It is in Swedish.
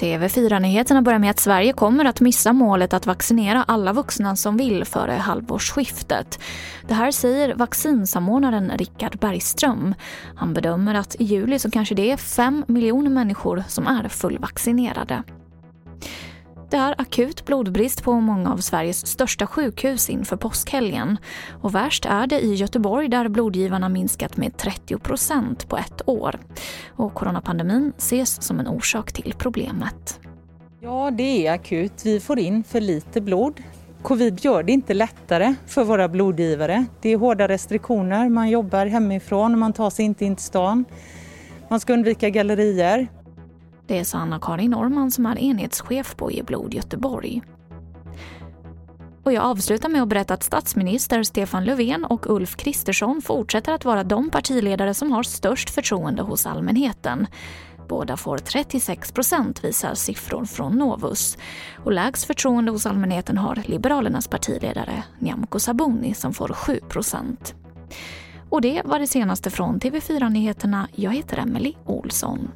TV4-nyheterna börjar med att Sverige kommer att missa målet att vaccinera alla vuxna som vill före halvårsskiftet. Det här säger vaccinsamordnaren Richard Bergström. Han bedömer att i juli så kanske det är 5 miljoner människor som är fullvaccinerade. Det är akut blodbrist på många av Sveriges största sjukhus inför påskhelgen. Och värst är det i Göteborg där blodgivarna minskat med 30 procent på ett år. Och coronapandemin ses som en orsak till problemet. Ja, det är akut. Vi får in för lite blod. Covid gör det inte lättare för våra blodgivare. Det är hårda restriktioner, man jobbar hemifrån, man tar sig inte in till stan. Man ska undvika gallerier. Det sa Anna-Karin Norman som är enhetschef på Eblod Göteborg. Och jag avslutar med att berätta att statsminister Stefan Löfven och Ulf Kristersson fortsätter att vara de partiledare som har störst förtroende hos allmänheten. Båda får 36 procent visar siffror från Novus. Och lägst förtroende hos allmänheten har Liberalernas partiledare Nyamko Sabuni som får 7 procent. Och det var det senaste från TV4 Nyheterna. Jag heter Emily Olsson.